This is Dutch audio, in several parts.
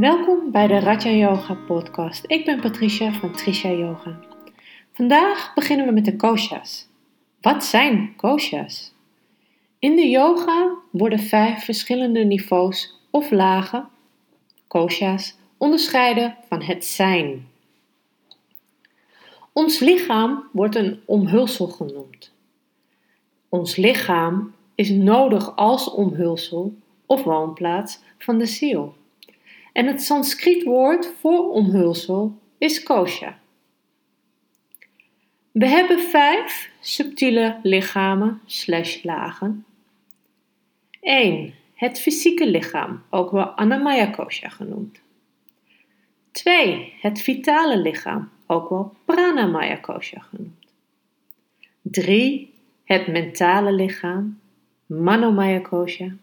Welkom bij de Raja Yoga podcast. Ik ben Patricia van Trisha Yoga. Vandaag beginnen we met de koshas. Wat zijn koshas? In de yoga worden vijf verschillende niveaus of lagen, koshas, onderscheiden van het zijn. Ons lichaam wordt een omhulsel genoemd. Ons lichaam is nodig als omhulsel of woonplaats van de ziel. En het Sanskriet woord voor omhulsel is kosha. We hebben vijf subtiele lichamen slash lagen. 1. Het fysieke lichaam, ook wel Anamaya kosha genoemd. 2. Het vitale lichaam, ook wel Pranamaya kosha genoemd. 3. Het mentale lichaam, Manomaya kosha.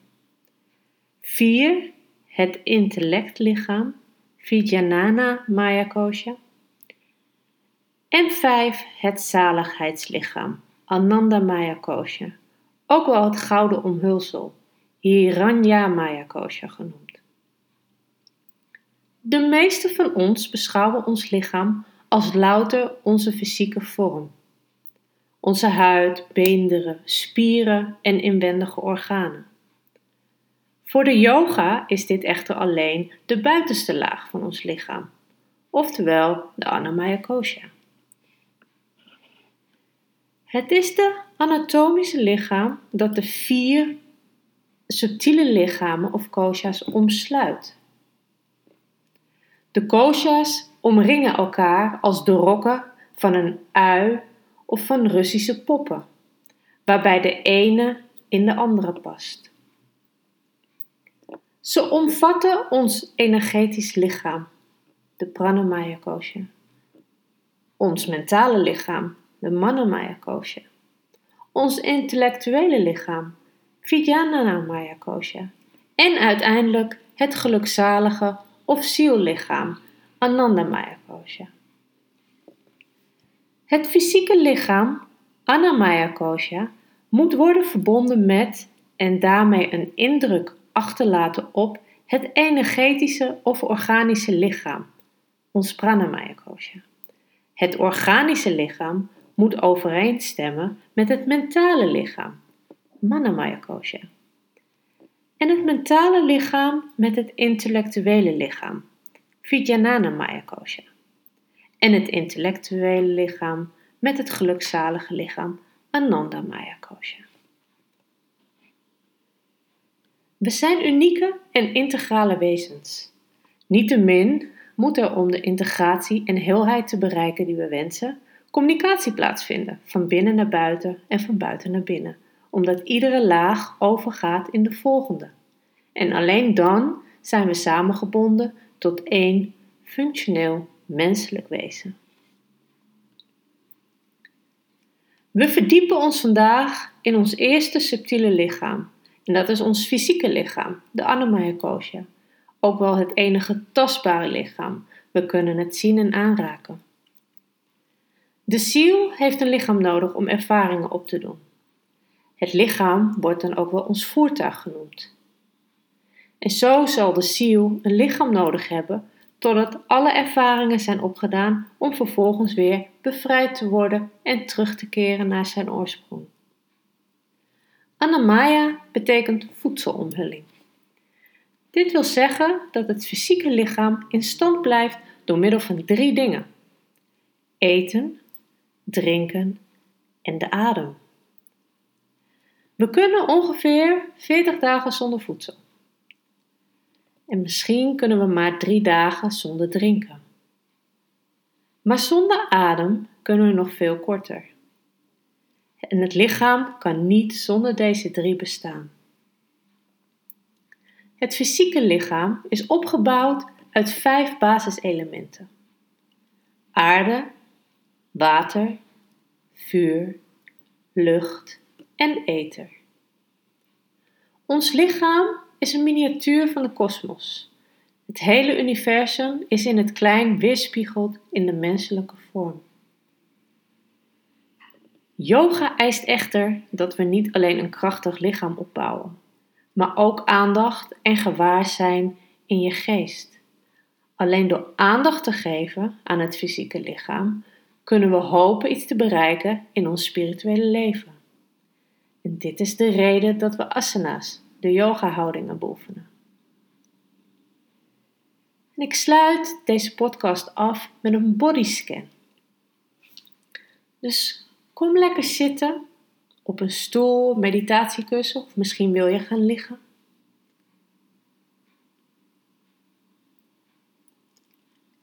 4 het intellectlichaam, Vijnana Maya Kosha. En 5. Het zaligheidslichaam, Ananda Maya Kosha. Ook wel het gouden omhulsel, Hiranya Maya Kosha genoemd. De meeste van ons beschouwen ons lichaam als louter onze fysieke vorm. Onze huid, beenderen, spieren en inwendige organen. Voor de yoga is dit echter alleen de buitenste laag van ons lichaam, oftewel de Anamaya Kosha. Het is de anatomische lichaam dat de vier subtiele lichamen of koshas omsluit. De koshas omringen elkaar als de rokken van een ui of van Russische poppen, waarbij de ene in de andere past. Ze omvatten ons energetisch lichaam, de pranamaya kosha. Ons mentale lichaam, de manamaya kosha. Ons intellectuele lichaam, vijnanamaya kosha. En uiteindelijk het gelukzalige of ziellichaam, anandamaya kosha. Het fysieke lichaam, anamaya kosha, moet worden verbonden met en daarmee een indruk achterlaten op het energetische of organische lichaam, ons pranamaya kosha. Het organische lichaam moet overeenstemmen met het mentale lichaam, manamaya kosha. En het mentale lichaam met het intellectuele lichaam, vijnana maya kosha. En het intellectuele lichaam met het gelukzalige lichaam, ananda maya kosha. We zijn unieke en integrale wezens. Niettemin moet er om de integratie en heelheid te bereiken die we wensen, communicatie plaatsvinden, van binnen naar buiten en van buiten naar binnen, omdat iedere laag overgaat in de volgende. En alleen dan zijn we samengebonden tot één functioneel menselijk wezen. We verdiepen ons vandaag in ons eerste subtiele lichaam, en dat is ons fysieke lichaam, de Anamaya Kosha. Ook wel het enige tastbare lichaam. We kunnen het zien en aanraken. De ziel heeft een lichaam nodig om ervaringen op te doen. Het lichaam wordt dan ook wel ons voertuig genoemd. En zo zal de ziel een lichaam nodig hebben totdat alle ervaringen zijn opgedaan om vervolgens weer bevrijd te worden en terug te keren naar zijn oorsprong. Anamaya betekent voedselomhulling. Dit wil zeggen dat het fysieke lichaam in stand blijft door middel van drie dingen: eten, drinken en de adem. We kunnen ongeveer 40 dagen zonder voedsel. En misschien kunnen we maar drie dagen zonder drinken. Maar zonder adem kunnen we nog veel korter. En het lichaam kan niet zonder deze drie bestaan. Het fysieke lichaam is opgebouwd uit vijf basiselementen: aarde, water, vuur, lucht en ether. Ons lichaam is een miniatuur van de kosmos. Het hele universum is in het klein weerspiegeld in de menselijke vorm. Yoga eist echter dat we niet alleen een krachtig lichaam opbouwen, maar ook aandacht en gewaarzijn in je geest. Alleen door aandacht te geven aan het fysieke lichaam kunnen we hopen iets te bereiken in ons spirituele leven. En dit is de reden dat we asana's, de yoga-houdingen, beoefenen. En ik sluit deze podcast af met een bodyscan. Dus kom lekker zitten op een stoel, meditatiekussen of misschien wil je gaan liggen.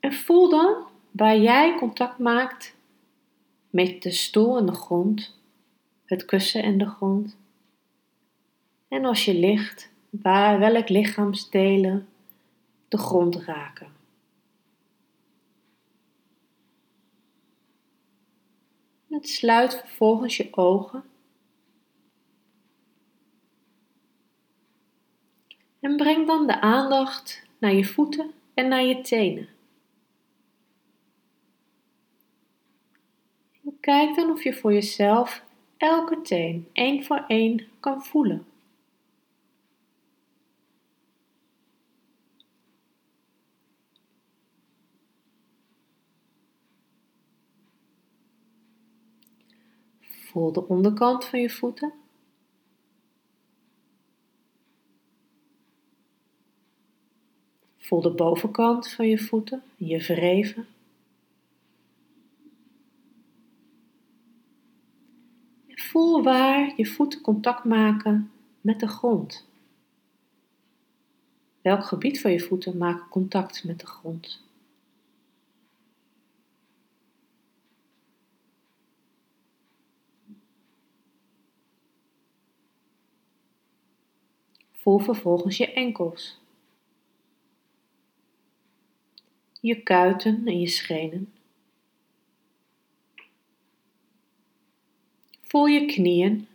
En voel dan waar jij contact maakt met de stoel en de grond, het kussen en de grond. En als je ligt, waar welk lichaamsdelen de grond raken. En sluit vervolgens je ogen. En breng dan de aandacht naar je voeten en naar je tenen. Kijk dan of je voor jezelf elke teen één voor één kan voelen. Voel de onderkant van je voeten. Voel de bovenkant van je voeten, je wreven. Voel waar je voeten contact maken met de grond. Welk gebied van je voeten maakt contact met de grond? Voel vervolgens je enkels, je kuiten en je schenen. Voel je knieën.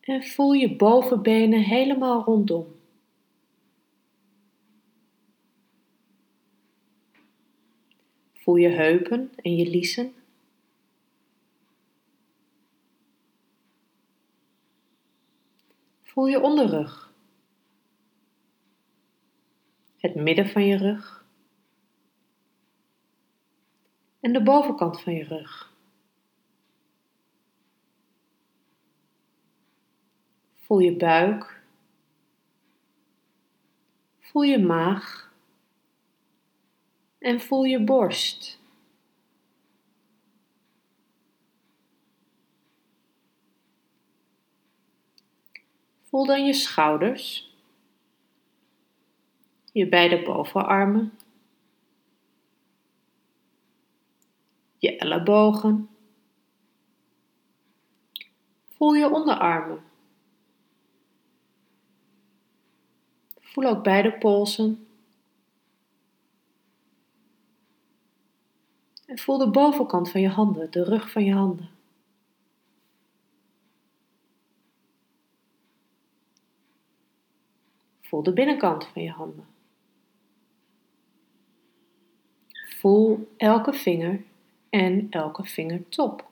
En voel je bovenbenen helemaal rondom. Voel je heupen en je liezen. Voel je onderrug. Het midden van je rug en de bovenkant van je rug. Voel je buik. Voel je maag. En voel je borst. Voel dan je schouders, je beide bovenarmen je ellebogen. Voel je onderarmen. Voel ook beide polsen. En voel de bovenkant van je handen, de rug van je handen. Voel de binnenkant van je handen. Voel elke vinger en elke vingertop.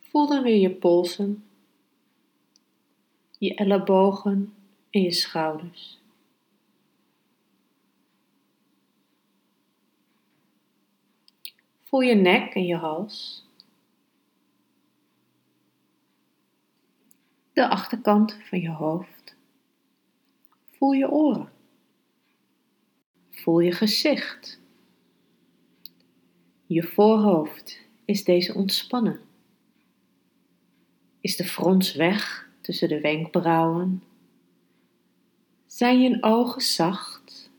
Voel dan weer je polsen, je ellebogen en je schouders. Voel je nek en je hals. De achterkant van je hoofd. Voel je oren. Voel je gezicht. Je voorhoofd. Is deze ontspannen? Is de frons weg tussen de wenkbrauwen? Zijn je ogen zacht?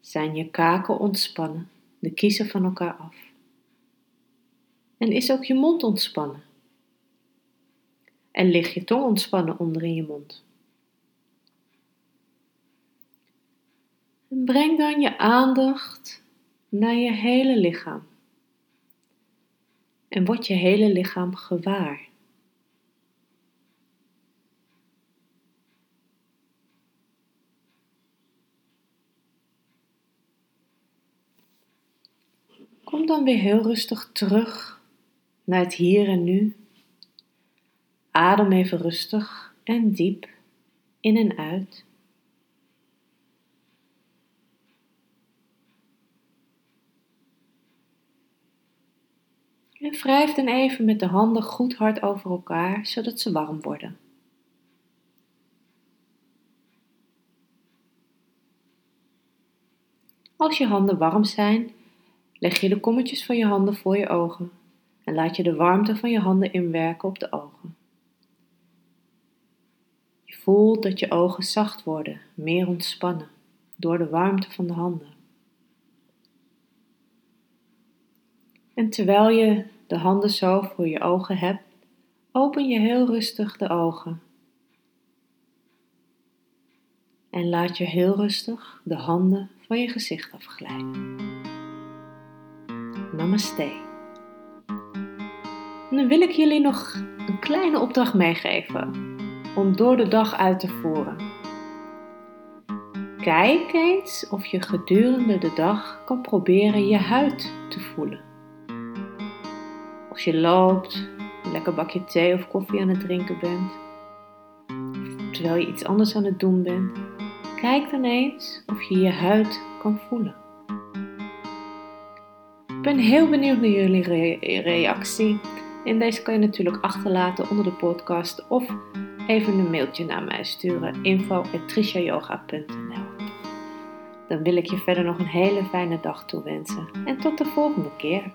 Zijn je kaken ontspannen? de kiezen van elkaar af. En is ook je mond ontspannen? En ligt je tong ontspannen onder in je mond? En breng dan je aandacht naar je hele lichaam. En word je hele lichaam gewaar. Kom dan weer heel rustig terug naar het hier en nu. Adem even rustig en diep in en uit. En wrijf dan even met de handen goed hard over elkaar, zodat ze warm worden. Als je handen warm zijn, leg je de kommetjes van je handen voor je ogen en laat je de warmte van je handen inwerken op de ogen. Je voelt dat je ogen zacht worden, meer ontspannen, door de warmte van de handen. En terwijl je de handen zo voor je ogen hebt, open je heel rustig de ogen. En laat je heel rustig de handen van je gezicht afglijden. Namaste. En dan wil ik jullie nog een kleine opdracht meegeven om door de dag uit te voeren. Kijk eens of je gedurende de dag kan proberen je huid te voelen. Als je loopt, een lekker bakje thee of koffie aan het drinken bent, terwijl je iets anders aan het doen bent, kijk dan eens of je je huid kan voelen. Ik ben heel benieuwd naar jullie reactie. En deze kan je natuurlijk achterlaten onder de podcast of even een mailtje naar mij sturen: info.trishayoga.nl Dan wil ik je verder nog een hele fijne dag toewensen en tot de volgende keer.